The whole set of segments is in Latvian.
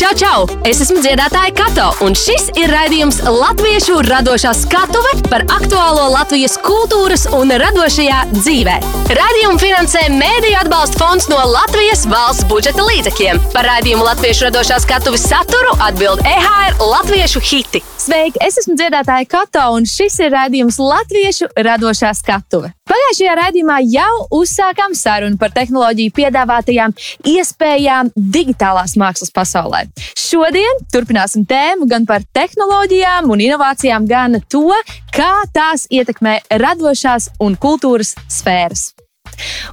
Čau, čau! Es esmu dziedātāja Kato, un šis ir raidījums Latviešu radošā skatuve par aktuālo Latvijas kultūras un radošajā dzīvē. Radījumu finansē Mēdīļu atbalsta fonds no Latvijas valsts budžeta līdzekļiem. Par raidījumu Latviešu radošā skatuves saturu atbild EHR Latviešu hiti. Sveiki! Es esmu dziedātāja Kato, un šis ir raidījums Latviešu radošā skatuve. Pagājušajā raidījumā jau uzsākām sarunu par tehnoloģiju piedāvātajām iespējām digitālās mākslas pasaulē. Šodien turpināsim tēmu gan par tehnoloģijām un inovācijām, gan to, kā tās ietekmē radošās un kultūras sfēras.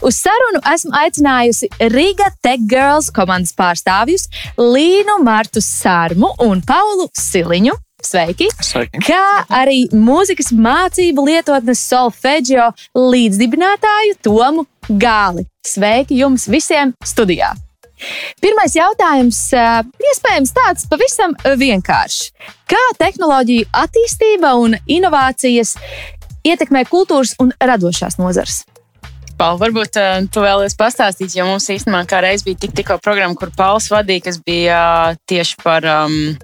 Uz sarunu esmu aicinājusi Riga Tech Girls komandas pārstāvjus Līnu Martu Sārmu un Paulu Siliņu. Sveiki! Sveiki. Kā arī mūzikas mācību lietotnes solfeģio līdzdibinātāju Tomu Gāli. Sveiki jums visiem studijā! Pirmais jautājums, eh, iespējams, tāds pavisam vienkāršs. Kā tehnoloģiju attīstība un inovācijas ietekmē kultūras un radošās nozares? Paul, varbūt uh, tu vēlies pastāstīt, jo mums īstenībā kā reiz bija tik, tikko programma, kur Pauls vadīja, kas bija uh, tieši par um,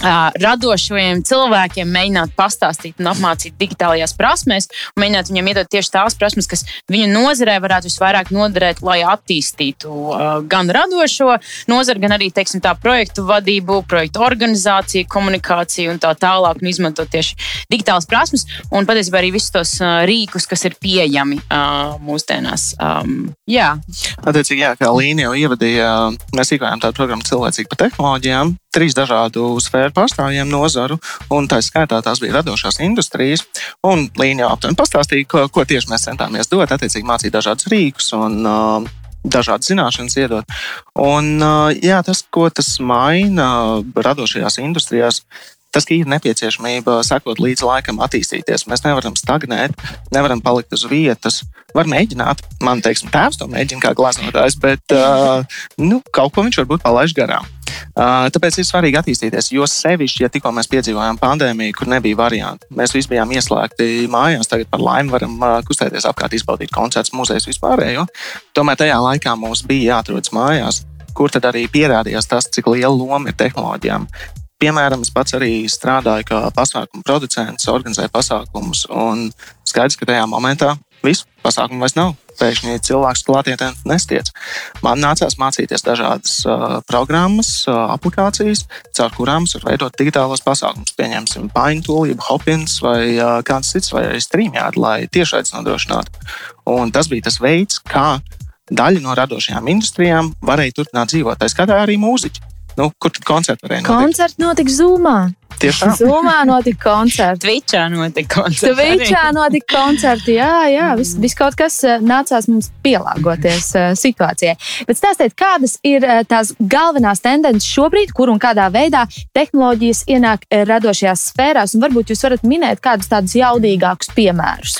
radošajiem cilvēkiem mēģināt pastāstīt un apmācīt digitālajās prasmēs, un mēģināt viņiem iedot tieši tās prasmes, kas viņu nozarē varētu visvairāk noderēt, lai attīstītu gan radošo nozari, gan arī teiksim, tā projektu vadību, projektu organizāciju, komunikāciju un tā tālāk, un izmantot tieši digitālas prasmes un patiesībā arī visus tos rīkus, kas ir pieejami mūsdienās. Um, jā. Attiecīgi, jā, kā Līna jau ievadīja, mēs īkojām tādu programmu cilvēcīgi par tehnoloģijām trīs dažādu sfēru pārstāvjiem nozaru, un tā skaitā tās bija radošās industrijas. Un Līna jau aptuveni pastāstīja, ko, ko tieši mēs centāmies dot, attiecīgi mācīt dažādus rīkus un uh, dažādas zināšanas iedot. Un, uh, jā, tas, ko tas maina radošajās industrijās, tas, ir nepieciešamība sekot līdzi laikam, attīstīties. Mēs nevaram stagnēt, nevaram palikt uz vietas. Var mēģināt, man teiksim, tēvs to mēģina kā glaznotājs, bet uh, nu, kaut ko viņš varbūt palaiž garām. Tāpēc ir svarīgi attīstīties, jo sevišķi, ja tikko mēs piedzīvojām pandēmiju, kur nebija variantu. Mēs visi bijām ieslēgti mājās, tagad par laimi varam kustēties apkārt, izbaudīt koncertus, muzejus vispārējo. Tomēr tajā laikā mums bija jāatrodas mājās, kur tad arī pierādījās tas, cik liela loma ir tehnoloģijām. Piemēram, es pats arī strādāju kā pasākumu producents, organizēju pasākumus, un skaidrs, ka tajā momentā visu pasākumu vairs nav pēkšņi cilvēks klātienē nestiedz. Man nācās mācīties dažādas uh, programmas, uh, aplikācijas, caur kurām var veidot digitālos pasākumus. Pieņemsim, Paintool, jeb Hopins vai uh, kāds cits, vai arī Streamjādi, lai tiešraidzi nodrošinātu. Un tas bija tas veids, kā daļa no radošajām industrijām varēja turpināt dzīvot. Tā skatā arī mūziķi. Nu, kur tad koncerti varēja notikt? Koncerti notika Zoomā. Tieši tā. Zumā notika koncerti. Twitchā notika koncerti. Twitchā notika koncerti. Jā, jā, viss vis kaut kas eh, nācās mums pielāgoties uh, situācijai. Bet stāstiet, kādas ir uh, tās galvenās tendences šobrīd, kur un kādā veidā tehnoloģijas ienāk radošajās sfērās, un varbūt jūs varat minēt kādus tādus jaudīgākus piemērus.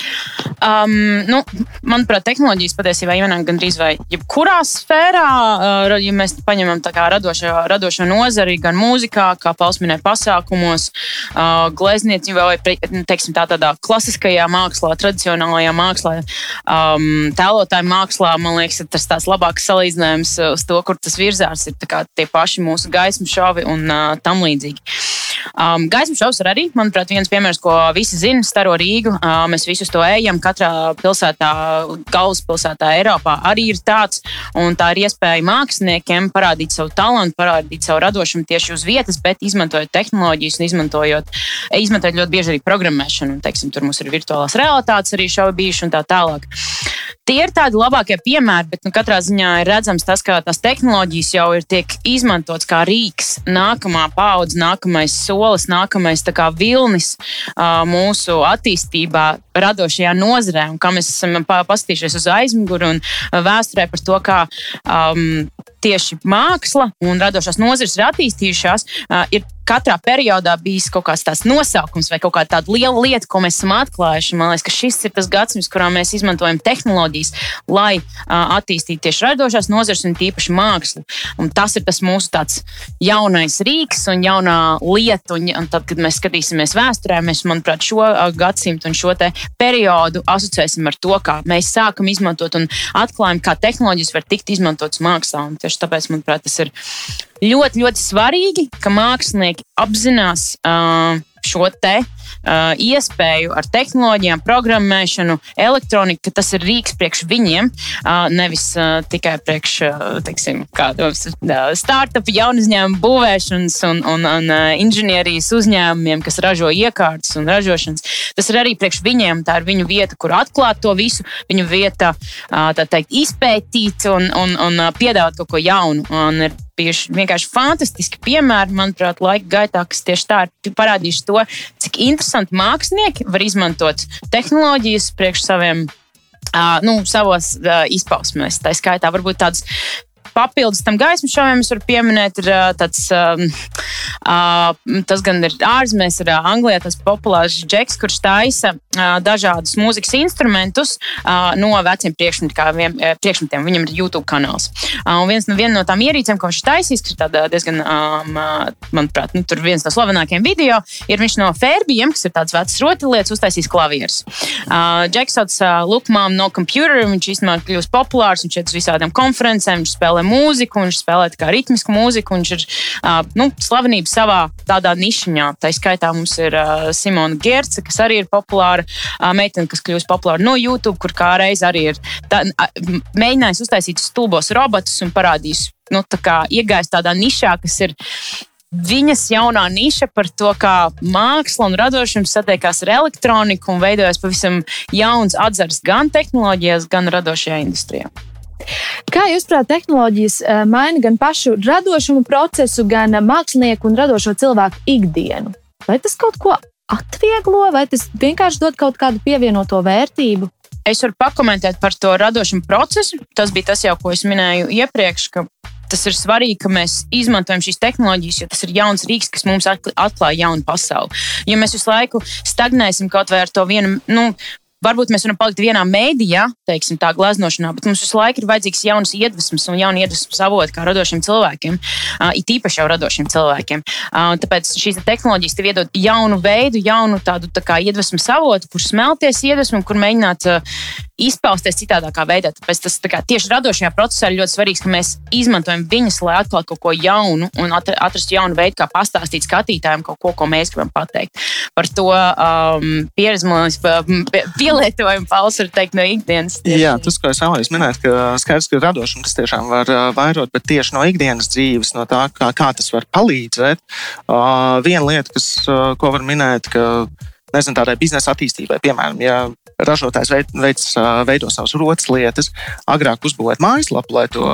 Um, nu, manuprāt, tehnoloģijas patiesībā ienāk gandrīz vai jebkurā sfērā, uh, ja mēs paņemam radošo, radošo nozari, gan mūzikā, kā Pauls minēja, pasākumu uzņēmumos, glezniecībā vai teiksim, tā, tādā klasiskajā mākslā, tradicionālajā mākslā, tēlotāju mākslā. Man liekas, tas ir tāds labāks salīdzinājums uz to, kur tas virzās. Ir tie paši mūsu gaismu šovi un tam līdzīgi. Um, gaismu šovs ir arī, manuprāt, viens piemērs, ko visi zina, staro Rīgu. Uh, mēs visus to ejam. Katrā pilsētā, galvaspilsētā Eiropā arī ir tāds. Un tā ir iespēja māksliniekiem parādīt savu talantu, parādīt savu radošumu tieši uz vietas, bet izmantojot tehnoloģijas un izmantojot, izmantojot ļoti bieži arī programmēšanu. Teiksim, tur mums ir virtuālās realitātes arī šovi bijuši un tā tālāk. Tie ir tādi labākie piemēri, bet nu, katrā ziņā ir redzams tas, ka tās tehnoloģijas jau ir tiek izmantotas kā rīks, nākamā paudze, nākamais solis, nākamais kā, vilnis uh, mūsu attīstībā, radošajā nozarē. Un kā mēs esam paskatījušies uz aizmuguri un vēsturē par to, kā um, tieši māksla un radošās nozares ir attīstījušās, uh, ir katrā periodā bijis kaut kāds tāds nosaukums vai kaut kāda liela lieta, ko mēs esam atklājuši. Man liekas, ka šis ir tas gadsimts, kurā mēs izmantojam tehnoloģijas, lai uh, attīstītu tieši radošās nozares un tīpaši mākslu. Un tas ir tas mūsu jaunais rīks un jaunā lieta. Un, un tad, kad mēs skatīsimies vēsturē, mēs, manuprāt, šo uh, gadsimtu un šo periodu asociēsim ar to, kā mēs sākam izmantot un atklājam, kā tehnoloģijas var tikt izmantotas mākslā. Un tieši tāpēc, manuprāt, tas ir ļoti, ļoti svarīgi, ka mākslinieki apzinās uh, šo te uh, iespēju ar tehnoloģijām, programmēšanu, elektroniku, ka tas ir rīks priekš viņiem, uh, nevis uh, tikai priekš uh, teiksim, kādos uh, startup, jaunu uzņēmumu būvēšanas un, un, un uh, inženierijas uzņēmumiem, kas ražo iekārtas un ražošanas. Tas ir arī priekš viņiem. Tā ir viņu vieta, kur atklāt to visu, viņu vieta, teikt, izpētīt un, un, un piedāvāt kaut ko jaunu. Un ir bijuši vienkārši fantastiski piemēri, manuprāt, laika gaitā, kas tieši tā ir parādījuši to, cik interesanti mākslinieki var izmantot tehnoloģijas priekš saviem. Uh, nu, savos uh, izpausmēs. Tā skaitā varbūt tādas papildus tam gaismu šoviem es varu pieminēt, ir tāds, tas gan ir ārzemēs, ir Anglijā tas populārs džeks, kurš taisa dažādus mūzikas instrumentus no veciem priekšmetiem. Viņam ir YouTube kanāls. Un viens no, viena no tām ierīcēm, ko viņš taisīs, kas ir diezgan, manuprāt, nu, tur viens no slavenākajiem video, ir viņš no Fērbijiem, kas ir tāds vecs rotaļlietas, uztaisīs klavierus. Džeks sauc Lukmām no computer, viņš īstenībā kļūst populārs, viņš iet uz visādām konferencēm, viņš spēlē mūziku, viņš spēlē kā ritmisku mūziku. Viņš ir uh, nu, slavenība savā tādā nišiņā. Tā skaitā mums ir uh, Simona Gerca, kas arī ir populāra uh, meitene, kas kļūst populāra no YouTube, kur kā reiz arī ir tā, uh, mēģinājis uztaisīt stulbos robotus un parādījis, nu, tā kā iegājis tādā nišā, kas ir viņas jaunā niša par to, kā māksla un radošums satiekās ar elektroniku un veidojas pavisam jauns atzars gan tehnoloģijās, gan radošajā industrijā. Kā jūs prāt, tehnoloģijas eh, maina gan pašu radošumu procesu, gan mākslinieku un radošo cilvēku ikdienu? Vai tas kaut ko atvieglo, vai tas vienkārši dod kaut kādu pievienoto vērtību? Es varu pakomentēt par to radošumu procesu. Tas bija tas jau, ko es minēju iepriekš, ka tas ir svarīgi, ka mēs izmantojam šīs tehnoloģijas, jo tas ir jauns rīks, kas mums atklāja jaunu pasauli. Ja mēs visu laiku stagnēsim kaut vai ar to vienu, nu, Varbūt mēs varam palikt vienā mēdījā, teiksim, tā glaznošanā, bet mums visu laiku ir vajadzīgs jauns iedvesmas un jaunu iedvesmas avotu kā radošiem cilvēkiem, uh, it īpaši jau radošiem cilvēkiem. Uh, tāpēc šīs te tehnoloģijas tev iedod jaunu veidu, jaunu tādu tā kā iedvesmas avotu, kur smelties iedvesmu, kur mēģināt uh, izpausties citādākā veidā. Tāpēc tas tā kā, tieši radošajā procesā ir ļoti svarīgs, ka mēs izmantojam viņas, lai atklātu kaut ko jaunu un atrastu jaunu veidu, kā pastāstīt skatītājiem kaut ko, ko mēs gribam pateikt. Par to um, pieredzi mēs pielietojam Pauls var teikt no ikdienas. Tieši. Jā, tas, ko es vēlējos minēt, ka skaidrs, ka radošums tiešām var uh, vairot, bet tieši no ikdienas dzīves, no tā, kā, kā tas var palīdzēt. Uh, viena lieta, kas, uh, ko var minēt, ka nezinu, tādai biznesa attīstībai. Piemēram, ja ražotājs veid, veids, veido savas rotas lietas, agrāk uzbūvēt mājaslapu, lai to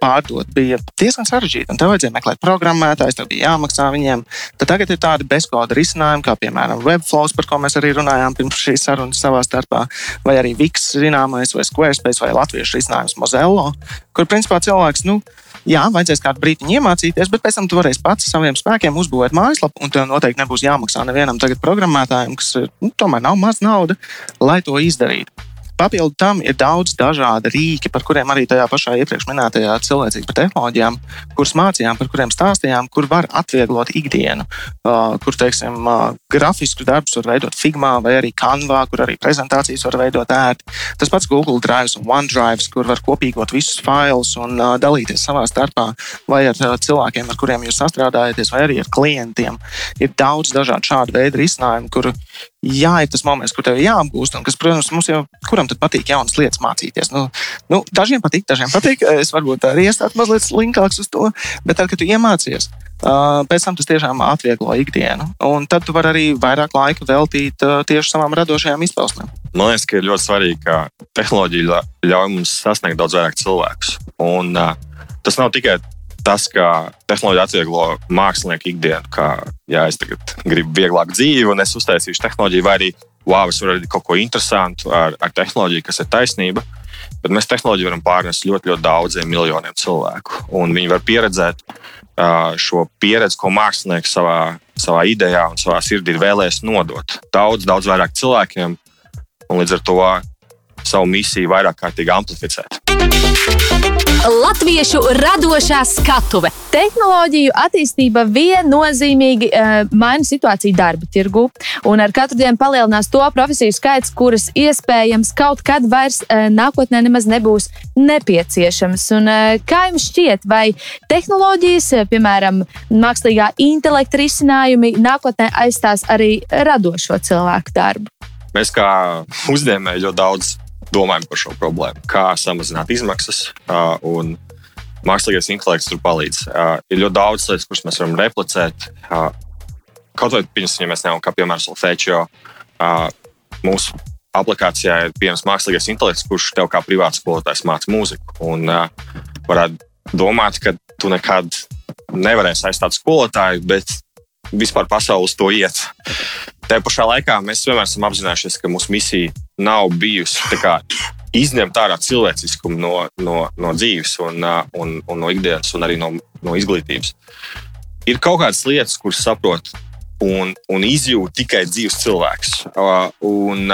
pārdot, bija diezgan sarežģīti. Un tev vajadzēja meklēt programmētājus, tev bija jāmaksā viņiem. Tad tagad ir tādi bezkoda risinājumi, kā piemēram Webflows, par ko mēs arī runājām pirms šīs sarunas savā starpā, vai arī Wix zināmais, vai Squarespace, vai latviešu risinājums Mozello, kur principā cilvēks, nu, jā, vajadzēs kādu brīdi iemācīties, bet pēc tam tu varēsi pats saviem spēkiem uzbūvēt mājaslapu, un tev noteikti nebūs jāmaksā nevienam tagad programmētājam, kas nu, tomēr nav maz nauda, lai to izdarītu. Papildu tam ir daudz dažādu rīki, par kuriem arī tajā pašā iepriekš minētajā cilvēcīgi par tehnoloģijām, kuras mācījām, par kuriem stāstījām, kur var atvieglot ikdienu, uh, kur, teiksim, uh, grafiskus darbus var veidot Figma vai arī Canva, kur arī prezentācijas var veidot ērti. Tas pats Google Drive un OneDrive, kur var kopīgot visus failus un uh, dalīties savā starpā, vai ar uh, cilvēkiem, ar kuriem jūs sastrādājaties, vai arī ar klientiem. Ir daudz dažādu šādu veidu risinājumu, kur jā, ir tas moments, kur tev jāapgūst, un kas, protams, mums jau kuram tad patīk jaunas lietas mācīties. Nu, nu, dažiem patīk, dažiem patīk. Es varbūt arī iestātu mazliet slinkāks uz to, bet tad, kad tu iemācies, pēc tam tas tiešām atvieglo ikdienu. Un tad tu vari arī vairāk laika veltīt tieši savām radošajām izpausmēm. Man liekas, ka ir ļoti svarīgi, ka tehnoloģija ļauj mums sasniegt daudz vairāk cilvēkus. Un, uh, tas nav tikai tas, ka tehnoloģija atvieglo mākslinieku ikdienu, kā ja es tagad gribu vieglāku dzīvi un es uztaisīšu tehnoloģiju, vai arī wow, es varu radīt kaut ko interesantu ar, ar tehnoloģiju, kas ir taisnība. Bet mēs tehnoloģiju varam pārnest ļoti, ļoti daudziem miljoniem cilvēku. Un viņi var pieredzēt šo pieredzi, ko mākslinieks savā, savā idejā un savā sirdī ir vēlējies nodot daudz, daudz vairāk cilvēkiem. Un līdz ar to savu misiju vairāk kārtīgi amplificēt. Latviešu radošā skatuve. Tehnoloģiju attīstība viennozīmīgi uh, maina situāciju darba tirgu, un ar katru dienu palielinās to profesiju skaits, kuras iespējams kaut kad vairs uh, nākotnē nemaz nebūs nepieciešamas. Un, uh, kā jums šķiet, vai tehnoloģijas, piemēram, mākslīgā intelekta risinājumi nākotnē aizstās arī radošo cilvēku darbu? Mēs kā uzņēmēji ļoti daudz domājam par šo problēmu, kā samazināt izmaksas. Un mākslīgais intelekts tur palīdz. Ir ļoti daudz lietas, kuras mēs varam replicēt. Kaut vai pieņemsim, ja mēs nevaram, kā piemēram, Solfēčio, mūsu aplikācijā ir pieejams mākslīgais intelekts, kurš tev kā privāts skolotājs māca mūziku. Un varētu domāt, ka tu nekad nevarēsi aizstāt skolotāju, bet vispār pasaules to iet. Tā pašā laikā mēs vienmēr esam apzinājušies, ka mūsu misija nav bijusi izņemt ārā cilvēciskumu no, no, no dzīves, un, un, un no ikdienas, un arī no, no izglītības. Ir kaut kādas lietas, kuras saprot un, un izjūt tikai dzīves cilvēks. Un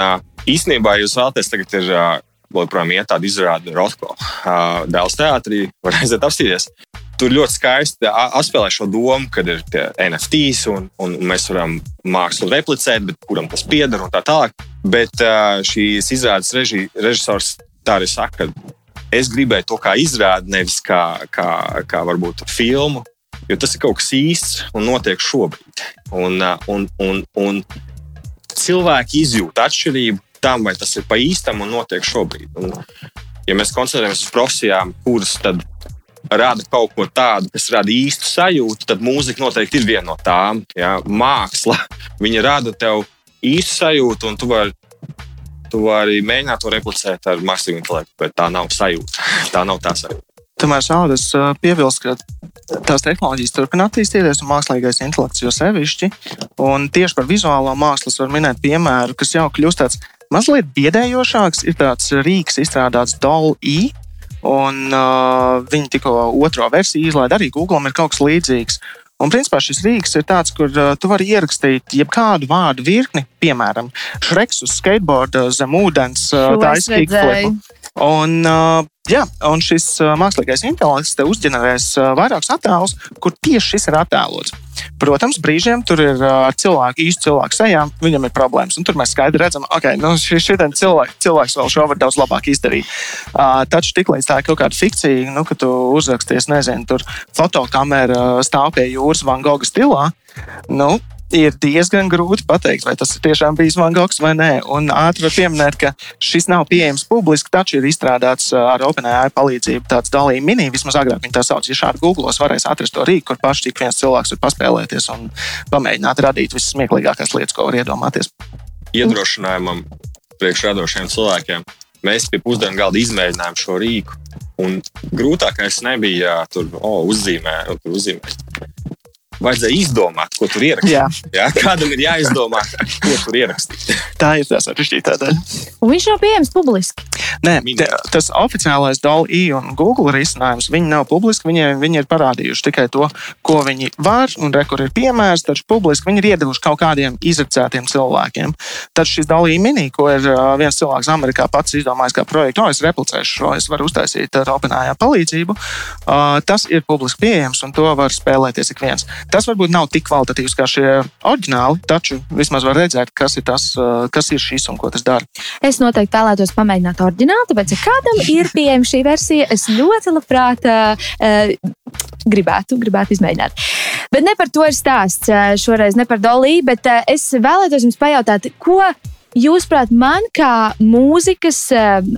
īstenībā jūs vēlaties tagad ir joprojām iet tāda izrāde Rotko dēls teātrī, var aiziet apstīties tur ļoti skaisti atspēlē šo domu, kad ir NFTs un, un mēs varam mākslu replicēt, bet kuram tas pieder un tā tālāk. Bet šīs izrādes reži, režisors tā arī saka, ka es gribēju to kā izrādi, nevis kā, kā, kā varbūt filmu, jo tas ir kaut kas īsts un notiek šobrīd. Un, un, un, un cilvēki izjūt atšķirību tam, vai tas ir pa īstam un notiek šobrīd. Un, ja mēs koncentrējamies uz profesijām, kuras tad rada kaut ko tādu, kas rada īstu sajūtu, tad mūzika noteikti ir viena no tām. Ja? Māksla, viņa rada tev īstu sajūtu, un tu vari, tu vari mēģināt to replicēt ar mākslinieku intelektu, bet tā nav sajūta. Tā nav tā sajūta. Tomēr šādas piebilst, ka tās tehnoloģijas turpina attīstīties, un mākslīgais intelekts jau sevišķi. Un tieši par vizuālo mākslu var minēt piemēru, kas jau kļūst tāds mazliet biedējošāks. Ir tāds rīks izstrādāts DOL-E, Un uh, viņi tikko otro versiju izlaiž arī Google, ir kaut kas līdzīgs. Un, principā, šis rīks ir tāds, kur uh, tu vari ierakstīt jebkādu vārdu virkni, piemēram, šreks uz skateboarda zem ūdens, uh, tā izskatās. Un, uh, jā, un šis mākslīgais intelekts te uzģenerēs vairākus attēlus, kur tieši šis ir attēlots. Protams, brīžiem tur ir ar cilvēku, īstu cilvēku sejām, viņam ir problēmas. Tur mēs skaidri redzam, ka okay, nu, šis cilvēks, cilvēks vēl šo var daudz labāk izdarīt. Uh, taču tiklīdz tā ir kaut kāda fikcija, nu, ka tu uzraksties, nezinu, tur fotokamera stāv pie jūras Van Gogha stilā. Nu, ir diezgan grūti pateikt, vai tas tiešām bijis Van Gogs vai nē. Un ātri var pieminēt, ka šis nav pieejams publiski, taču ir izstrādāts ar OpenAI palīdzību tāds dalījuma mini, vismaz agrāk viņi tā sauc. Ja šādi googlos varēs atrast to rīku, kur paši ik viens cilvēks var paspēlēties un pamēģināt radīt vismieklīgākās lietas, ko var iedomāties. Iedrošinājumam priekšradošiem cilvēkiem mēs pie pusdienu galda izmēģinājām šo rīku. Un grūtākais nebija jā, tur oh, uzzīmēt, tur uzzīmēt vajadzēja izdomāt, ko tur ierakstīt. Jā. Jā, kādam ir jāizdomā, ko tur ierakstīt. Tā ir tā sarežģītā daļa. Un viņš nav pieejams publiski. Nē, te, tas oficiālais DALI un Google risinājums, viņi nav publiski. Viņi, viņi ir parādījuši tikai to, ko viņi var, un re, kur ir piemērs, taču publiski viņi ir iedevuši kaut kādiem izrakstētiem cilvēkiem. Tad šis DALI mini, ko ir viens cilvēks Amerikā pats izdomājis kā projektu, o, es replicēšu šo, es varu uztaisīt ar OpenAI palīdzību. Tas ir publiski pieejams, un to var spēlēties ik viens. Tas varbūt nav tik kvalitatīvs kā šie oriģināli, taču vismaz var redzēt, kas ir, tas, kas ir šis un ko tas dara. Es noteikti vēlētos pamēģināt oriģinālu, tāpēc, ja kādam ir pieejama šī versija, es ļoti labprāt uh, gribētu, gribētu izmēģināt. Bet ne par to ir stāsts šoreiz, ne par Doliju, bet uh, es vēlētos jums pajautāt, ko Jūsuprāt, man kā mūzikas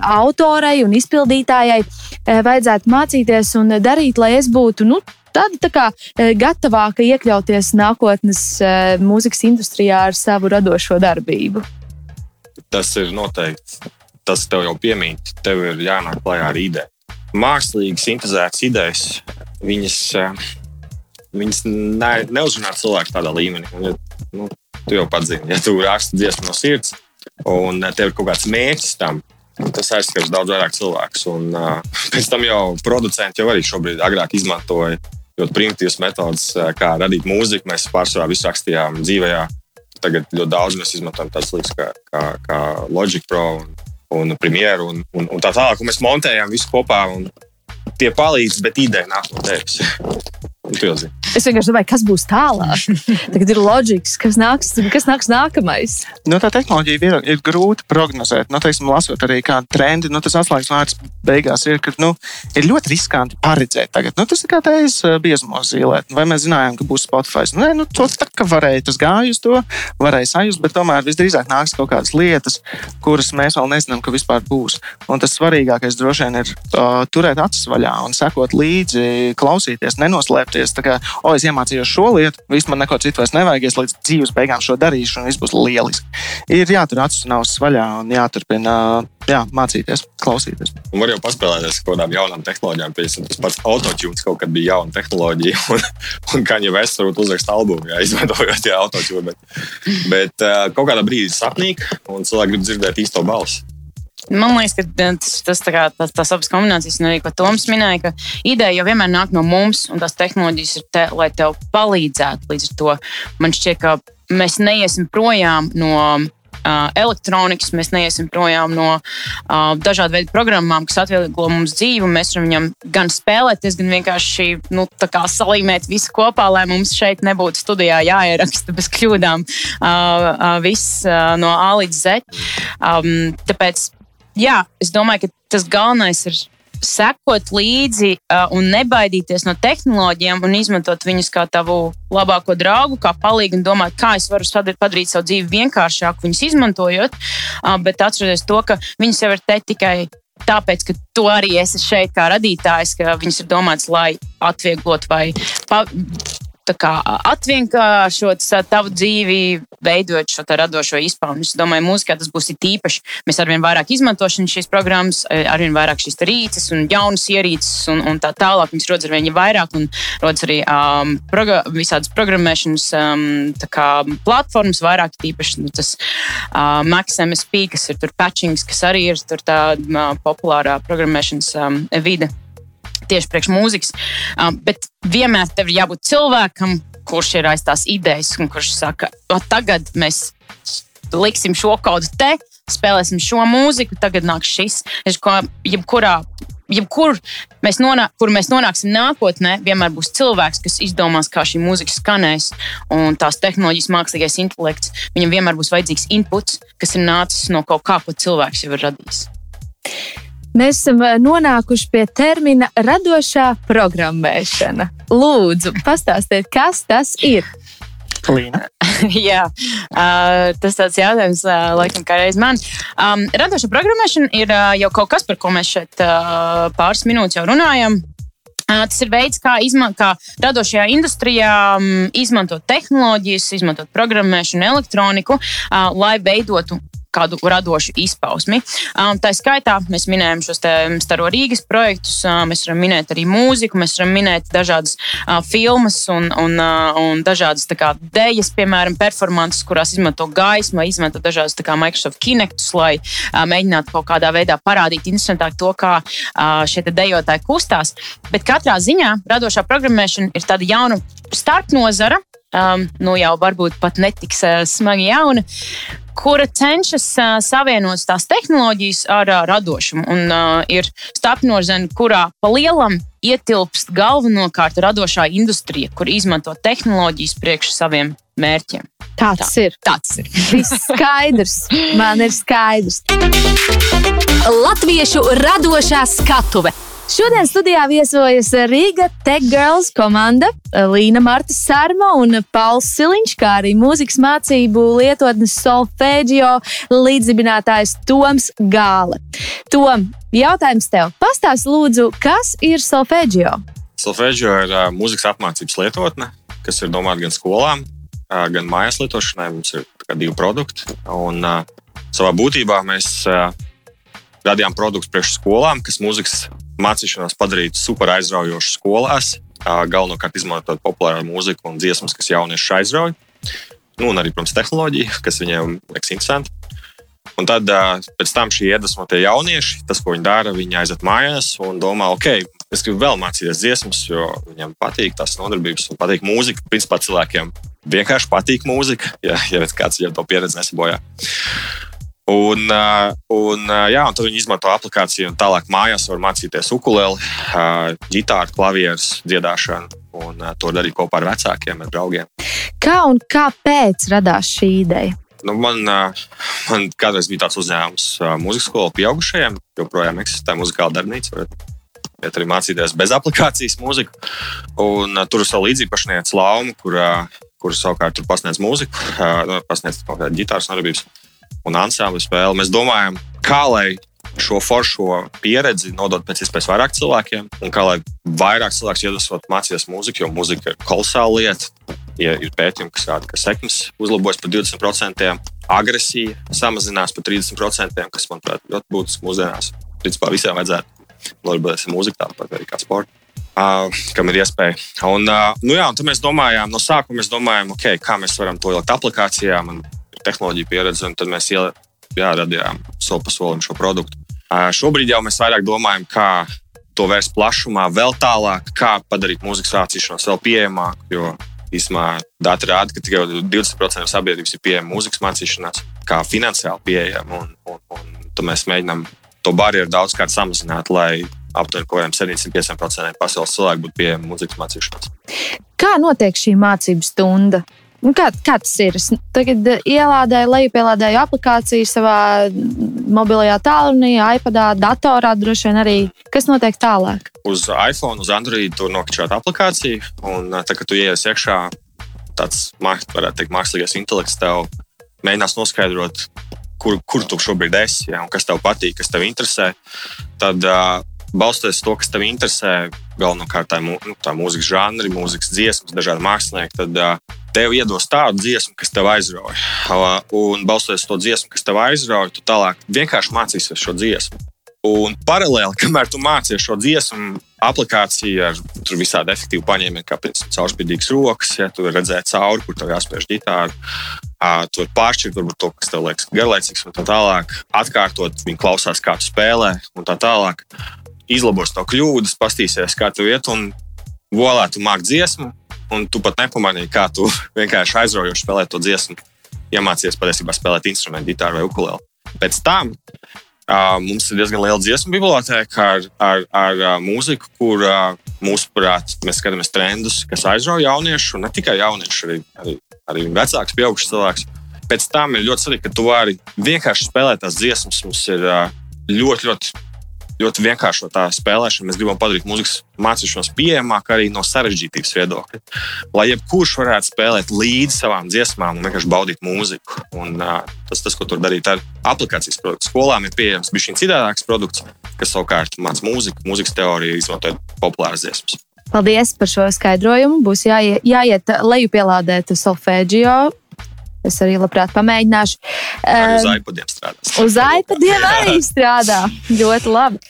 autorei un izpildītājai vajadzētu mācīties un darīt, lai es būtu nu, tāda tā kā e, gatavāka iekļauties nākotnes e, mūzikas industrijā ar savu radošo darbību? Tas ir noteikti. Tas tev jau piemīt. Tev ir jānāk klajā ar ideju. Mākslīgi sintēzētas idejas, viņas, e, viņas ne, neuzrunā cilvēku tādā līmenī. Un, nu, tu jau pats zini, ja tu raksti dziesmu no sirds, un tev ir kaut kāds mērķis tam, Tas aizskars daudz vairāk cilvēkus. Un, uh, pēc tam jau producenti jau arī šobrīd agrāk izmantoja ļoti primitīvas metodas, eh, kā radīt mūziku. Mēs pārsvarā visu rakstījām dzīvē. Tagad ļoti daudz mēs izmantojam tādas lietas kā, kā, kā Logic Pro un un premjeru un, un, un tā tālāk. Un mēs montējām visu kopā. Tie palīdz, bet ideja nāk no tevis. Es vienkārši domāju, kas būs tālāk. Tagad ir loģiski, kas nāks, kas nāks nākamais. Nu, tā tehnoloģija ir, ir grūti prognozēt. Nu, teiksim, lasot arī kādu trendu, nu, tas atslēgas vārds beigās ir, ka nu, ir ļoti riskanti paredzēt. Tagad. Nu, tas ir kā teiks biezumos zīlēt. Vai mēs zinājām, ka būs Spotify? Nē, nu, to tā kā varēja, tas gāja uz to, varēja sajust, bet tomēr visdrīzāk nāks kaut kādas lietas, kuras mēs vēl nezinām, ka vispār būs. Un tas svarīgākais droši vien ir uh, turēt acis vaļā un sekot līdzi, klausīties, nenoslēpties. Kā, o, es iemācījos šo lietu, viss man neko citu vairs nevajag, es līdz dzīves beigām šo darīšu, un viss būs lieliski. Ir jātur acis un ausis vaļā un jāturpina jā, mācīties, klausīties. Un var jau paspēlēties ar kaut kādām jaunām tehnoloģijām. Piemēram, tas pats autotune kaut kad bija jauna tehnoloģija, un, un kā jau es varu uzrakst albumu, jā, izmantojot autotune. Bet, bet kaut kādā brīdī sapnīk, un cilvēki grib dzirdēt īsto balsi. Man liekas, ka tas, tas, kā, tas, tas abas kombinācijas, un arī ko Toms minēja, ka ideja jau vienmēr nāk no mums, un tās tehnoloģijas ir, te, lai tev palīdzētu. Līdz ar to man šķiet, ka mēs neiesim projām no uh, elektronikas, mēs neiesim projām no uh, dažādu veidu programmām, kas atvieglo mums dzīvi. Mēs varam viņam gan spēlēties, gan vienkārši nu, salīmēt visu kopā, lai mums šeit nebūtu studijā jāieraksta bez kļūdām uh, uh, viss uh, no A līdz Z. Um, tāpēc jā, es domāju, ka tas galvenais ir sekot līdzi uh, un nebaidīties no tehnoloģijām un izmantot viņus kā tavu labāko draugu, kā palīdzību un domāt, kā es varu padarīt savu dzīvi vienkāršāku, viņus izmantojot. Uh, bet atcerieties to, ka viņas jau ir te tikai tāpēc, ka tu arī esi šeit kā radītājs, ka viņas ir domāts, lai atvieglotu vai pa, atvienkāršot tavu dzīvi, veidot šo radošo izpausmi. Es domāju, mūzikā tas būs īpaši. Mēs arvien vairāk izmantosim šīs programmas, arvien vairāk šīs rīces un jaunas ierīces un, un tā tālāk. Viņas rodas arvien vairāk un rodas arī um, proga visādas programmēšanas um, kā, platformas, vairāk īpaši nu, tas uh, Max MSP, kas ir tur patchings, kas arī ir tā uh, populārā programmēšanas um, vide tieši priekš mūzikas. Um, bet vienmēr tev ir jābūt cilvēkam, kurš ir aiz tās idejas, un kurš saka, tagad mēs liksim šo kodu te, spēlēsim šo mūziku, tagad nāk šis. Es kā jebkurā. Jebkur mēs, nonāk, kur mēs nonāksim nākotnē, vienmēr būs cilvēks, kas izdomās, kā šī mūzika skanēs, un tās tehnoloģijas, mākslīgais intelekts. Viņam vienmēr būs vajadzīgs inputs, kas ir nācis no kaut kā, ko cilvēks jau ir radījis. Mēs esam eh, nonākuši pie termina radošā programmēšana. Lūdzu, pastāstiet, kas tas ir? Jā, uh, tas tāds jautājums, uh, laikam, kā reiz man. Um, radoša programmēšana ir uh, jau kaut kas, par ko mēs šeit uh, pāris minūtes jau runājam. Tas ir veids, kā, izman, kā radošajā industrijā um, izmantot tehnoloģijas, izmantot programmēšanu, elektroniku, lai veidotu kādu radošu izpausmi. Um, tā skaitā mēs minējam šos staro Rīgas projektus, uh, mēs varam minēt arī mūziku, mēs varam minēt dažādas uh, filmas un, un, uh, un dažādas kā, dēļas, piemēram, performances, kurās izmanto gaismu, izmanto dažādas kā, Microsoft Kinectus, lai uh, mēģinātu kaut kādā veidā parādīt interesantāk to, kā uh, šie dejotāji kustās. Bet katrā ziņā radošā programmēšana ir tāda jauna starpnozara, um, nu jau varbūt pat netiks uh, smagi jauna, kura cenšas uh, savienot tās tehnoloģijas ar uh, radošumu. Un uh, ir starpnozene, kurā pa lielam ietilpst galvenokārt radošā industrija, kur izmanto tehnoloģijas priekš saviem mērķiem. Tāds Tā, ir. Tāds ir. Viss skaidrs. Man ir skaidrs. Latviešu radošā skatuve Šodien studijā viesojas Rīga Tech Girls komanda Līna Marta Sārma un Pauls Siliņš, kā arī mūzikas mācību lietotnes solfēģio līdzdibinātājs Toms Gāle. Tom, jautājums tev. Pastāst lūdzu, kas ir solfēģio? Solfēģio ir uh, mūzikas apmācības lietotne, kas ir domāta gan skolām, uh, gan mājās lietošanai. Mums ir divi produkti. Un, uh, savā būtībā mēs uh, radījām produktus priekš skolām, kas mūzikas mācīšanās padarīt super aizraujošu skolās, galvenokārt izmantojot populāru mūziku un dziesmas, kas jauniešus aizrauj. Nu, un arī, protams, tehnoloģija, kas viņiem liekas interesanti. Un tad pēc tam šī iedvesma tie jaunieši, tas, ko viņi dara, viņi aiziet mājās un domā, ok, es gribu vēl mācīties dziesmas, jo viņiem patīk tās nodarbības un patīk mūzika. Principā cilvēkiem vienkārši patīk mūzika, ja, ja kāds jau to pieredzi nesabojā. Un, un, jā, un tad viņi izmanto aplikāciju, un tālāk mājās var mācīties ukulēli, ģitāru, klavierus, dziedāšanu. Un to darīt kopā ar vecākiem, ar draugiem. Kā un kāpēc radās šī ideja? Nu, man, man kādreiz bija tāds uzņēmums, mūzikas skola pieaugušajiem. Joprojām eksistē muzikāla darbnīca. Iet arī mācīties bez aplikācijas mūziku. Un, uh, tur ir savu līdzīpašniece Lauma, kur, uh, kur savukārt tur pasniedz mūziku, uh, pasniedz ģitāras nodarbības un ansambļu spēli. Mēs domājam, kā lai šo foršo pieredzi nodot pēc iespējas vairāk cilvēkiem, un kā lai vairāk cilvēku iedvesmot mācīties mūziku, jo mūzika ir kolosāla lieta. Ja ir pētījumi, kas rāda, ka sekmes uzlabojas par 20%, agresija samazinās par 30%, kas, manuprāt, ļoti būtiski mūsdienās. Principā visiem vajadzētu nodarboties ar mūziku, tāpat arī kā sporta. Uh, kam ir iespēja. Un, uh, nu jā, un mēs domājām, no sākuma mēs domājām, okay, kā mēs varam to ielikt aplikācijā, man ir tehnoloģija pieredze, un tad mēs iel, jā, radījām soli pa solim šo produktu. Šobrīd jau mēs vairāk domājam, kā to vērst plašumā, vēl tālāk, kā padarīt mūzikas mācīšanos vēl pieejamāku. Jo īstenībā dati rāda, ka tikai 20% sabiedrības ir pieejama mūzikas mācīšanās, kā finansiāli pieejama. Un, un, un tad mēs mēģinām to barjeru daudzkārt samazināt, lai aptuveni kaut kādiem 75% pasaules cilvēku būtu pieejami mūzikas mācīšanās. Kā notiek šī mācību stunda? Nu, kā, kā tas ir? Es tagad ielādēju, lejupielādēju aplikāciju savā mobilajā tālrunī, iPadā, datorā droši vien arī. Kas notiek tālāk? Uz iPhone, uz Android tur nokačāt aplikāciju, un tad, kad tu ienāc iekšā, tāds, teikt, mākslīgais intelekts tev mēģinās noskaidrot, kur, kur tu šobrīd esi ja, un kas tev patīk, kas tev interesē. Tad uh, balstoties to, kas tev interesē, galvenokārt tā, nu, tā mūzikas žanri, mūzikas dziesmas, dažādi mākslinieki, tad uh, tev iedos tādu dziesmu, kas tev aizrauja. Uh, un balstoties to dziesmu, kas tev aizrauja, tu tālāk vienkārši mācīsies šo dziesmu. Un paralēli, kamēr tu mācies šo dziesmu, aplikācija ar visādi efektīvu paņēmienu, kā piemēram caurspīdīgas rokas, ja tu redzēji cauri, kur tev jāspiež ģitāra. Tu vari pāršķirt varbūt, to, kas tev liekas garlaicīgs, un tā tālāk. Atkārtot, viņi klausās, kā tu spēlē, un tā tālāk. Izlabos to kļūdas, pastīsies, kā tu iet, un volā tu māk dziesmu, un tu pat nepamanīji, kā tu vienkārši aizraujoši spēlē to dziesmu. Iemācījies patiesībā spēlēt instrumentu, ģitāru vai ukulēlu. Pēc tam Uh, mums ir diezgan liela dziesmu biblioteka ar, ar, ar uh, mūziku, kur uh, mūsuprāt mēs skatāmies trendus, kas aizrauja jauniešus, un ne tikai jauniešus, arī, arī, arī vecāks, pieaugušs cilvēks. Pēc tam ir ļoti svarīgi, ka tu vari vienkārši spēlēt tās dziesmas. Mums ir ļoti, ļoti ļoti vienkāršotā spēlēšana. Mēs gribam padarīt mūzikas mācīšanos pieejamāku arī no sarežģītības viedokļa. Lai jebkurš varētu spēlēt līdzi savām dziesmām un vienkārši baudīt mūziku. Un, uh, tas, tas, ko tur darīt ar aplikācijas produktu. Skolām ir pieejams bijis citādāks produkts, kas savukārt māca mūziku, mūzikas teoriju, izmantojot populāras dziesmas. Paldies par šo skaidrojumu. Būs jāiet, jāiet lejupielādēt solfēģio Es arī labprāt pamēģināšu. Arī uz iPadiem strādā. Uz iPadiem arī strādā. Ļoti labi.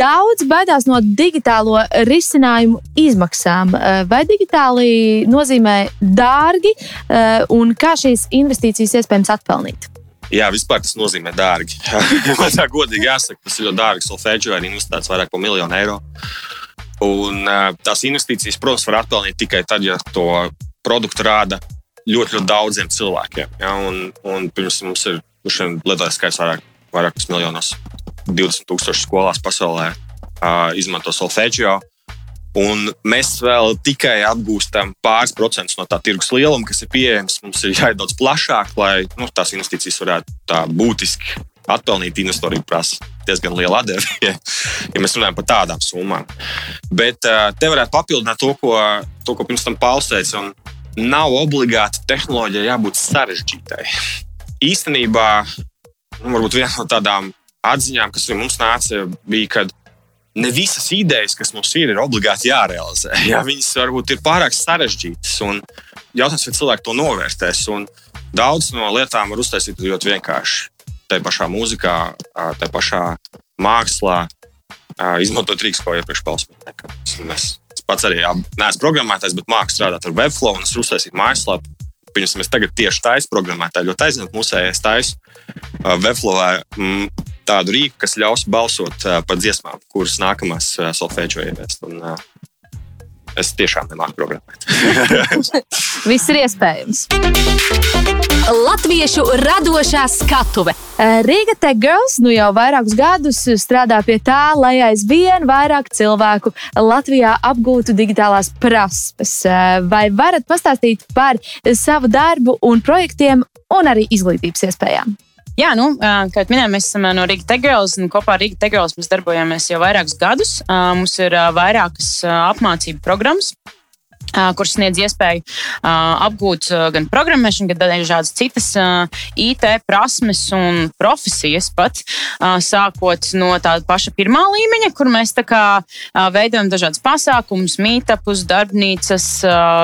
Daudz baidās no digitālo risinājumu izmaksām. Vai digitāli nozīmē dārgi un kā šīs investīcijas iespējams atpelnīt? Jā, vispār tas nozīmē dārgi. Man tā godīgi jāsaka, tas ir ļoti dārgi. Solfēģio ir investēts vairāk par miljonu eiro. Un tās investīcijas, protams, var atpelnīt tikai tad, ja to produktu rāda ļoti, ļoti daudziem cilvēkiem. Ja? Un, un pirms mums ir lietotāju skaits vairāk, vairākus miljonos, 20 tūkstoši skolās pasaulē uh, izmanto solfēģio. Un mēs vēl tikai apgūstam pāris procentus no tā tirgus lieluma, kas ir pieejams. Mums ir jāiet daudz plašāk, lai nu, tās investīcijas varētu tā būtiski atpelnīt. Investoriem prasa diezgan liela atdeve, ja, ja mēs runājam par tādām summām. Bet uh, te varētu papildināt to, ko, to, ko pirms tam Pauls teica nav obligāti tehnoloģija jābūt sarežģītai. Īstenībā, nu, varbūt viena no tādām atziņām, kas mums nāca, bija, ka ne visas idejas, kas mums ir, ir obligāti jārealizē. Jā, viņas varbūt ir pārāk sarežģītas. Jautājums, vai cilvēki to novērtēs. Un daudz no lietām var uztaisīt ļoti vienkārši. Tā pašā mūzikā, tā pašā mākslā, izmantojot rīks, ko iepriekš pausmēju pats arī neesmu programmētājs, bet māku strādāt ar Webflow un es uztaisīju mājaslapu. Pirms mēs tagad tieši taisām programmētāju, ļoti aizņemti musējais taisām Webflowā mm, tādu rīku, kas ļaus balsot par dziesmām, kuras nākamās solfēģo ieviest. Un, es tiešām nemāku programmēt. Viss ir iespējams. Latviešu radošā skatuve. Riga Tech Girls nu jau vairākus gadus strādā pie tā, lai aizvien vairāk cilvēku Latvijā apgūtu digitālās prasmes. Vai varat pastāstīt par savu darbu un projektiem un arī izglītības iespējām? Jā, nu, kā jau minēju, mēs esam no Riga Tegels, un kopā ar Riga Tegels mēs darbojamies jau vairākus gadus. Mums ir vairākas apmācību programmas, kurš sniedz iespēju apgūt gan programmēšanu, gan dažādas citas IT prasmes un profesijas, pat sākot no tāda paša pirmā līmeņa, kur mēs kā, veidojam dažādas pasākumus, mītapus, darbnīcas,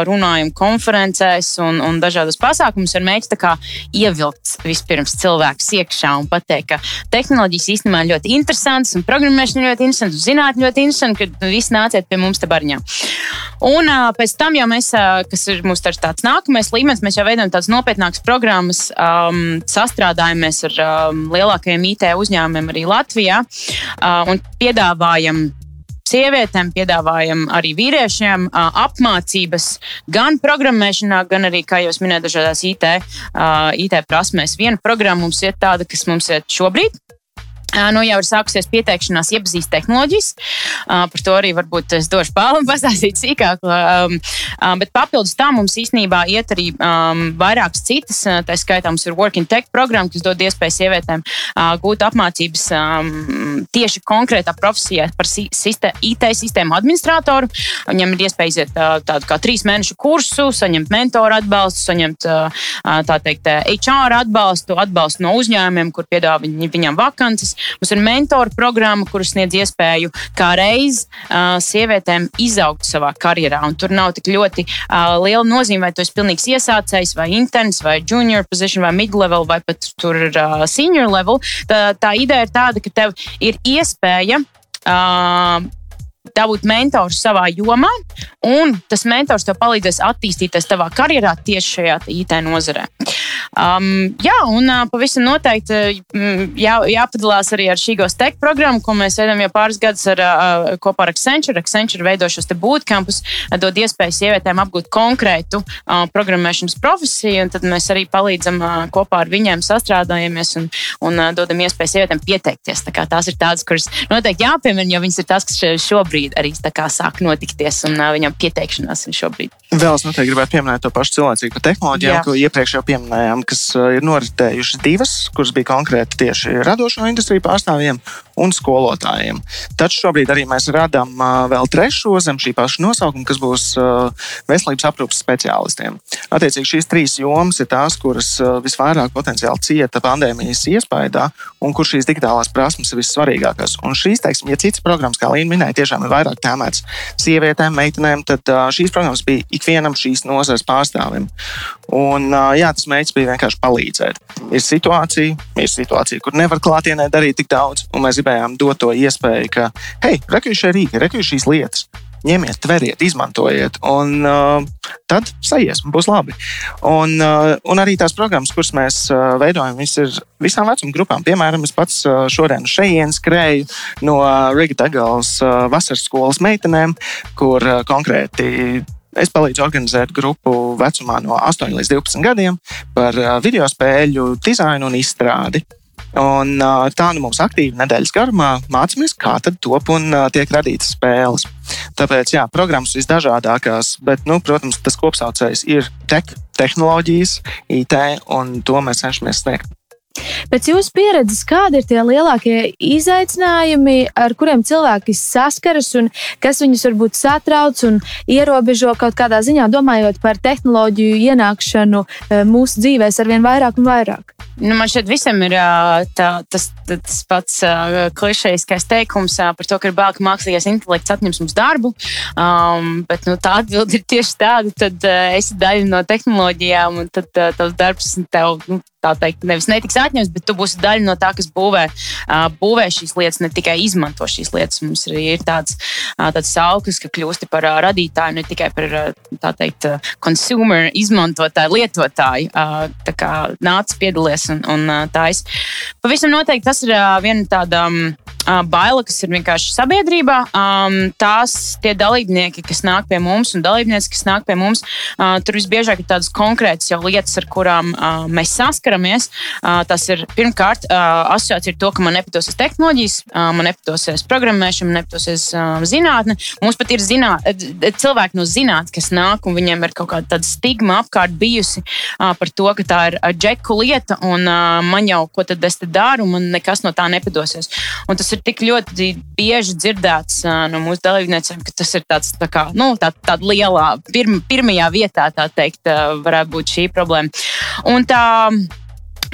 runājam konferencēs un, un dažādas pasākumus ar mēģi ievilkt vispirms cilvēkus iekšā un pateikt, ka tehnoloģijas īstenībā ir ļoti interesantas un programmēšana ļoti interesanta un zinātnē ļoti interesanta, ka visi nāciet pie mums te barņā. Un pēc tam jau mēs, kas ir mūsu tāds nākamais līmenis, mēs jau veidojam tādas nopietnākas programmas, um, sastrādājamies ar um, lielākajiem IT uzņēmumiem arī Latvijā uh, un piedāvājam sievietēm, piedāvājam arī vīriešiem apmācības gan programmēšanā, gan arī, kā jau minēju, dažādās IT, IT prasmēs. Viena programma mums ir tāda, kas mums ir šobrīd. Nu, jau ir sākusies pieteikšanās, iepazīst tehnoloģijas. Par to arī varbūt es došu pāri un pastāstīt sīkāk. Bet papildus tam mums īstenībā iet arī vairākas citas. Tā skaitā mums ir Working Tech programma, kas dod iespēju sievietēm gūt apmācības tieši konkrētā profesijā par IT sistēmu administratoru. Viņam ir iespēja iziet tādu kā trīs mēnešu kursu, saņemt mentoru atbalstu, saņemt teikt HR atbalstu, atbalstu no uzņēmumiem, kur piedāvā viņam vakances. Mums ir mentoru programma, kuras sniedz iespēju kā reiz uh, sievietēm izaugt savā karjerā. Un tur nav tik ļoti uh, liela nozīme, vai tu esi pilnīgs iesācējs, vai interns, vai junior position, vai mid-level, vai pat tur uh, senior level. Tā, tā ideja ir tāda, ka tev ir iespēja. Uh, dabūt mentoru savā jomā, un tas mentors tev palīdzēs attīstīties savā karjerā tieši šajā IT nozarē. Um, jā, un pavisam noteikti jā, jāpadalās arī ar šīgos tech programmu, ko mēs veidojam jau pāris gadus ar, kopā ar Accenture. Accenture veido šos bootcampus, dod iespēju sievietēm apgūt konkrētu uh, programmēšanas profesiju, un tad mēs arī palīdzam uh, kopā ar viņiem sastrādājamies un, un uh, dodam iespēju sievietēm pieteikties. Tā tās ir tādas, kuras noteikti jāpiemina, jo viņas ir tās, kas šobrīd arī sāk notikties, un uh, viņam pieteikšanās ir šobrīd. Vēl es noteikti gribētu pieminēt to pašu cilvēcīgo tehnoloģiju, ko iepriekš jau pieminējām, kas uh, ir noritējušas divas, kuras bija konkrēti tieši radošo industriju pārstāvjiem un skolotājiem. Taču šobrīd arī mēs radām vēl trešo zem šī paša nosaukuma, kas būs veselības aprūpas speciālistiem. Attiecīgi šīs trīs jomas ir tās, kuras visvairāk potenciāli cieta pandēmijas iespējā un kur šīs digitālās prasmes ir vissvarīgākās. Un šīs, teiksim, ja citas programmas, kā Līna minēja, tiešām ir vairāk tēmētas sievietēm, meitenēm, tad šīs programmas bija ikvienam šīs nozares pārstāvim. Un, jā, tas mērķis bija vienkārši palīdzēt. Ir situācija, ir situācija, kur nevar klātienē darīt tik daudz, un mēs gribējām dot to iespēju, ka, hei, rekuģi šie rīki, rekuģi šīs lietas ņemiet, tveriet, izmantojiet, un uh, tad sajiesma būs labi. Un, uh, un arī tās programmas, kuras mēs uh, veidojam, ir visām vecuma grupām. Piemēram, es pats uh, šodien šeit skrēju no uh, Riga Degals uh, vasaras skolas meitenēm, kur uh, konkrēti Es palīdzu organizēt grupu vecumā no 8 līdz 12 gadiem par uh, video spēļu dizainu un izstrādi. Un, uh, tā nu mums aktīvi nedēļas garumā mācāmies, kā top un uh, tiek radītas spēles. Tāpēc, jā, programmas visdažādākās, bet, nu, protams, tas kopsaucējs ir tech, tehnoloģijas, IT, un to mēs cenšamies sniegt. Pēc jūsu pieredzes, kādi ir tie lielākie izaicinājumi, ar kuriem cilvēki saskaras un kas viņus varbūt satrauc un ierobežo kaut kādā ziņā, domājot par tehnoloģiju ienākšanu eh, mūsu dzīvēs ar vien vairāk un vairāk? Nu, man šķiet, visam ir tā, tas, tas pats klišejiskais teikums par to, ka ir bail, ka mākslīgais intelekts atņems mums darbu. Um, bet nu, tā atbilde ir tieši tāda, tad uh, esi daļa no tehnoloģijām, un tad uh, tavs darbs tev nu, tā teikt, nevis netiks atņemts, bet tu būsi daļa no tā, kas būvē, būvē šīs lietas, ne tikai izmanto šīs lietas. Mums arī ir tāds, tāds sauklis, ka kļūsti par radītāju, ne tikai par tā teikt, consumer, izmantotāju, lietotāju. Tā kā nāc piedalies un, un tā es. Pavisam noteikti tas ir viena tāda uh, baila, kas ir vienkārši sabiedrībā. Um, tās tie dalībnieki, kas nāk pie mums, un dalībnieki, kas nāk pie mums, uh, tur visbiežāk ir tādas konkrētas lietas, ar kurām uh, mēs saskaramies. Uh, tas ir pirmkārt uh, asociācija ar to, ka man nepatosies tehnoloģijas, uh, man nepatosies programmēšana, man nepatosies uh, zinātne. Mums pat ir zinā, cilvēki no zinātnes, kas nāk, un viņiem ir kaut kāda stigma apkārt bijusi uh, par to, ka tā ir džeku lieta, un uh, man jau ko tad es te daru, un man nekas no tā nepadosies. Un tas ir tik ļoti bieži dzirdēts no mūsu dalībniekiem, ka tas ir tāds tā kā, nu, tā, tāda lielā, pirm, pirmajā vietā, tā teikt, varētu būt šī problēma. Un tā,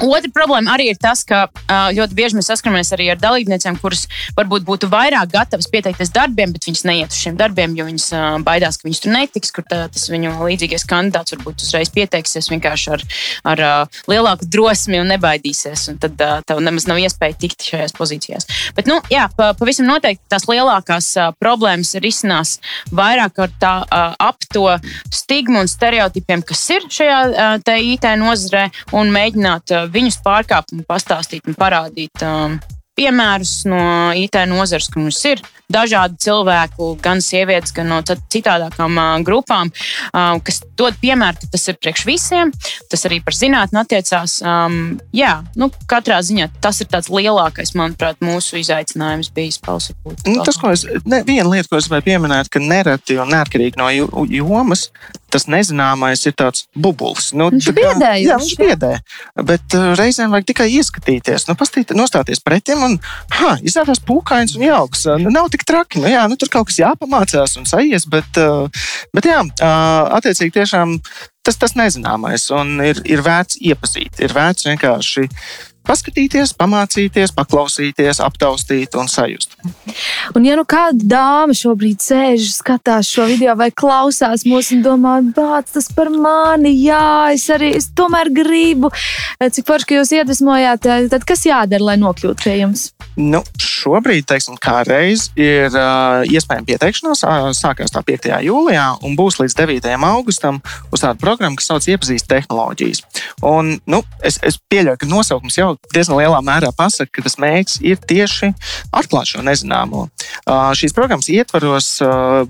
Otra problēma arī ir tas, ka ļoti bieži mēs saskaramies arī ar dalībniecēm, kuras varbūt būtu vairāk gatavas pieteikties darbiem, bet viņas neiet uz šiem darbiem, jo viņas baidās, ka viņas tur netiks, kur tā, tas viņu līdzīgais kandidāts varbūt uzreiz pieteiksies vienkārši ar, ar lielāku drosmi un nebaidīsies. Un tad tev nemaz nav iespēja tikt šajās pozīcijās. Bet, nu, jā, pavisam noteikti tās lielākās problēmas ir izcinās vairāk ar tā ap to stigmu un stereotipiem, kas ir šajā IT nozarē, un mēģināt viņus pārkāpt un pastāstīt un parādīt um, piemērus no IT nozares, ka mums ir dažādi cilvēki, gan sievietes, gan no citādākām grupām, kas dod piemēru, ka tas ir priekš visiem. Tas arī par zinātnē attiecās. Jā, nu, katrā ziņā tas ir tāds lielākais, manuprāt, mūsu izaicinājums bijis pausīt. Nu, tas, ko es, ne, viena lieta, ko es gribēju pieminēt, ka nereti un neatkarīgi no jomas, tas nezināmais ir tāds bublis. Nu, viņš tā kā, biedē, jā, viņš biedē. Bet uh, reizēm vajag tikai ieskatīties, nu, pastīt, nostāties pretim un ha, izrādās pūkains un jauks. Nu, nav tik traki. Nu, jā, nu, tur kaut kas jāpamācās un sajies, bet, uh, bet jā, uh, attiecīgi tiešām tas, tas nezināmais un ir, ir vērts iepazīt. Ir vērts vienkārši paskatīties, pamācīties, paklausīties, aptaustīt un sajust. Un, ja nu kāda dāma šobrīd sēž, skatās šo video vai klausās mūsu un domā, bāc, tas par mani, jā, es arī es tomēr gribu, cik forši, ka jūs iedvesmojāt, tad kas jādara, lai nokļūtu pie jums? Nu, šobrīd, teiksim, kā reiz ir uh, iespējama pieteikšanās. Uh, sākās tā 5. jūlijā un būs līdz 9. augustam uz tādu programmu, kas sauc Iepazīst tehnoloģijas. Un, nu, es, es pieļauju, ka nosaukums jau diezgan lielā mērā pasaka, ka tas mērķis ir tieši atklāt šo nezināmo. Šīs programmas ietvaros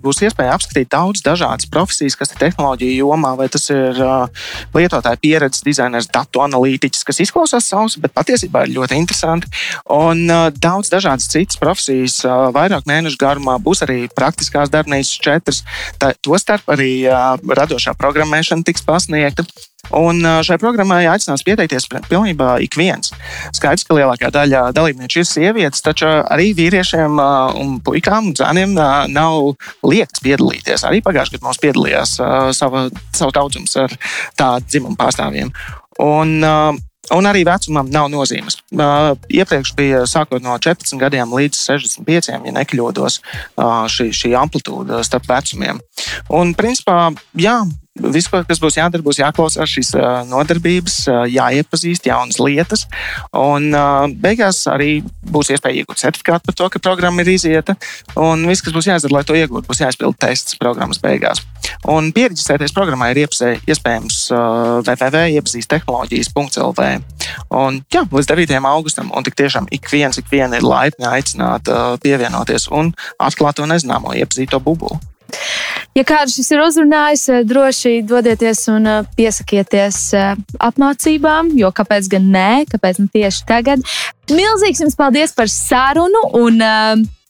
būs iespēja apskatīt daudz dažādas profesijas, kas ir tehnoloģija jomā, vai tas ir lietotāja pieredzes dizainers, datu analītiķis, kas izklausās savs, bet patiesībā ir ļoti interesanti. Un daudz dažādas citas profesijas, vairāk mēnešu garumā būs arī praktiskās darbnīcas četras. Tostarp arī radošā programmēšana tiks pasniegta. Un šai programmai aicinās pieteikties pilnībā ik viens. Skaidrs, ka lielākā daļa dalībnieku ir sievietes, taču arī vīriešiem un puikām un zēniem nav liekts piedalīties. Arī pagājušajā gadā mums piedalījās sava, savu daudzums ar tādu dzimumu pārstāvjiem. Un, Un arī vecumam nav nozīmes. Uh, iepriekš bija sākot no 14 gadiem līdz 65, ja nekļūdos, uh, šī, šī amplitūda starp vecumiem. Un, principā, jā, Viss, kas būs jādara, būs jāklausās šīs nodarbības, jāiepazīst jaunas lietas. Un beigās arī būs iespēja iegūt certifikātu par to, ka programma ir izieta. Un viss, kas būs jādara, lai to iegūtu, būs jāizpild tests programmas beigās. Un pierakstēties programmai ir iespējams www.iepazīsttehnoloģijas.lv. Un, jā, līdz 9. augustam, un tik tiešām ik viens, ik viena ir laipni aicināta pievienoties un atklāt to nezināmo, iepazīt to bubulu. Ja kāds šis ir uzrunājis, eh, droši dodieties un eh, piesakieties eh, apmācībām, jo kāpēc gan nē, kāpēc ne tieši tagad. Milzīgs jums paldies par sarunu! Un,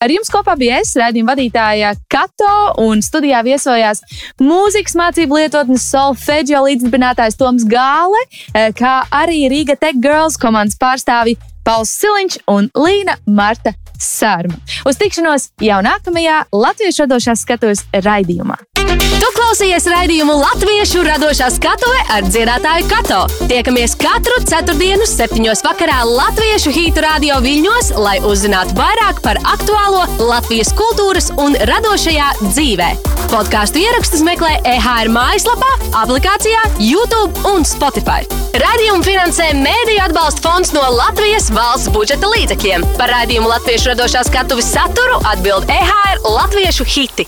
Ar jums kopā bija es, redzējuma vadītāja Kato, un studijā viesojās mūzikas mācību lietotnes Solfeģio līdzdibinātājs Toms Gāle, kā arī Riga Tech Girls komandas pārstāvi Pauls Siliņš un Līna Marta Sārma. Uz tikšanos jau nākamajā Latvijas radošās skatuves raidījumā. Tu klausies raidījumu Latviešu radošā skatuvē ar dziedātāju Kato. Tiekamies katru ceturtdienu, septiņos vakarā Latviešu hītu radio viļņos, lai uzzinātu vairāk par aktuālo Latvijas kultūras un radošajā dzīvē. Podkāstu ierakstus meklē EHR mājaslapā, aplikācijā, YouTube un Spotify. Radījumu finansē Mēdīļu atbalsta fonds no Latvijas valsts budžeta līdzekļiem. Par raidījumu Latviešu radošā skatuves saturu atbild EHR Latviešu hiti.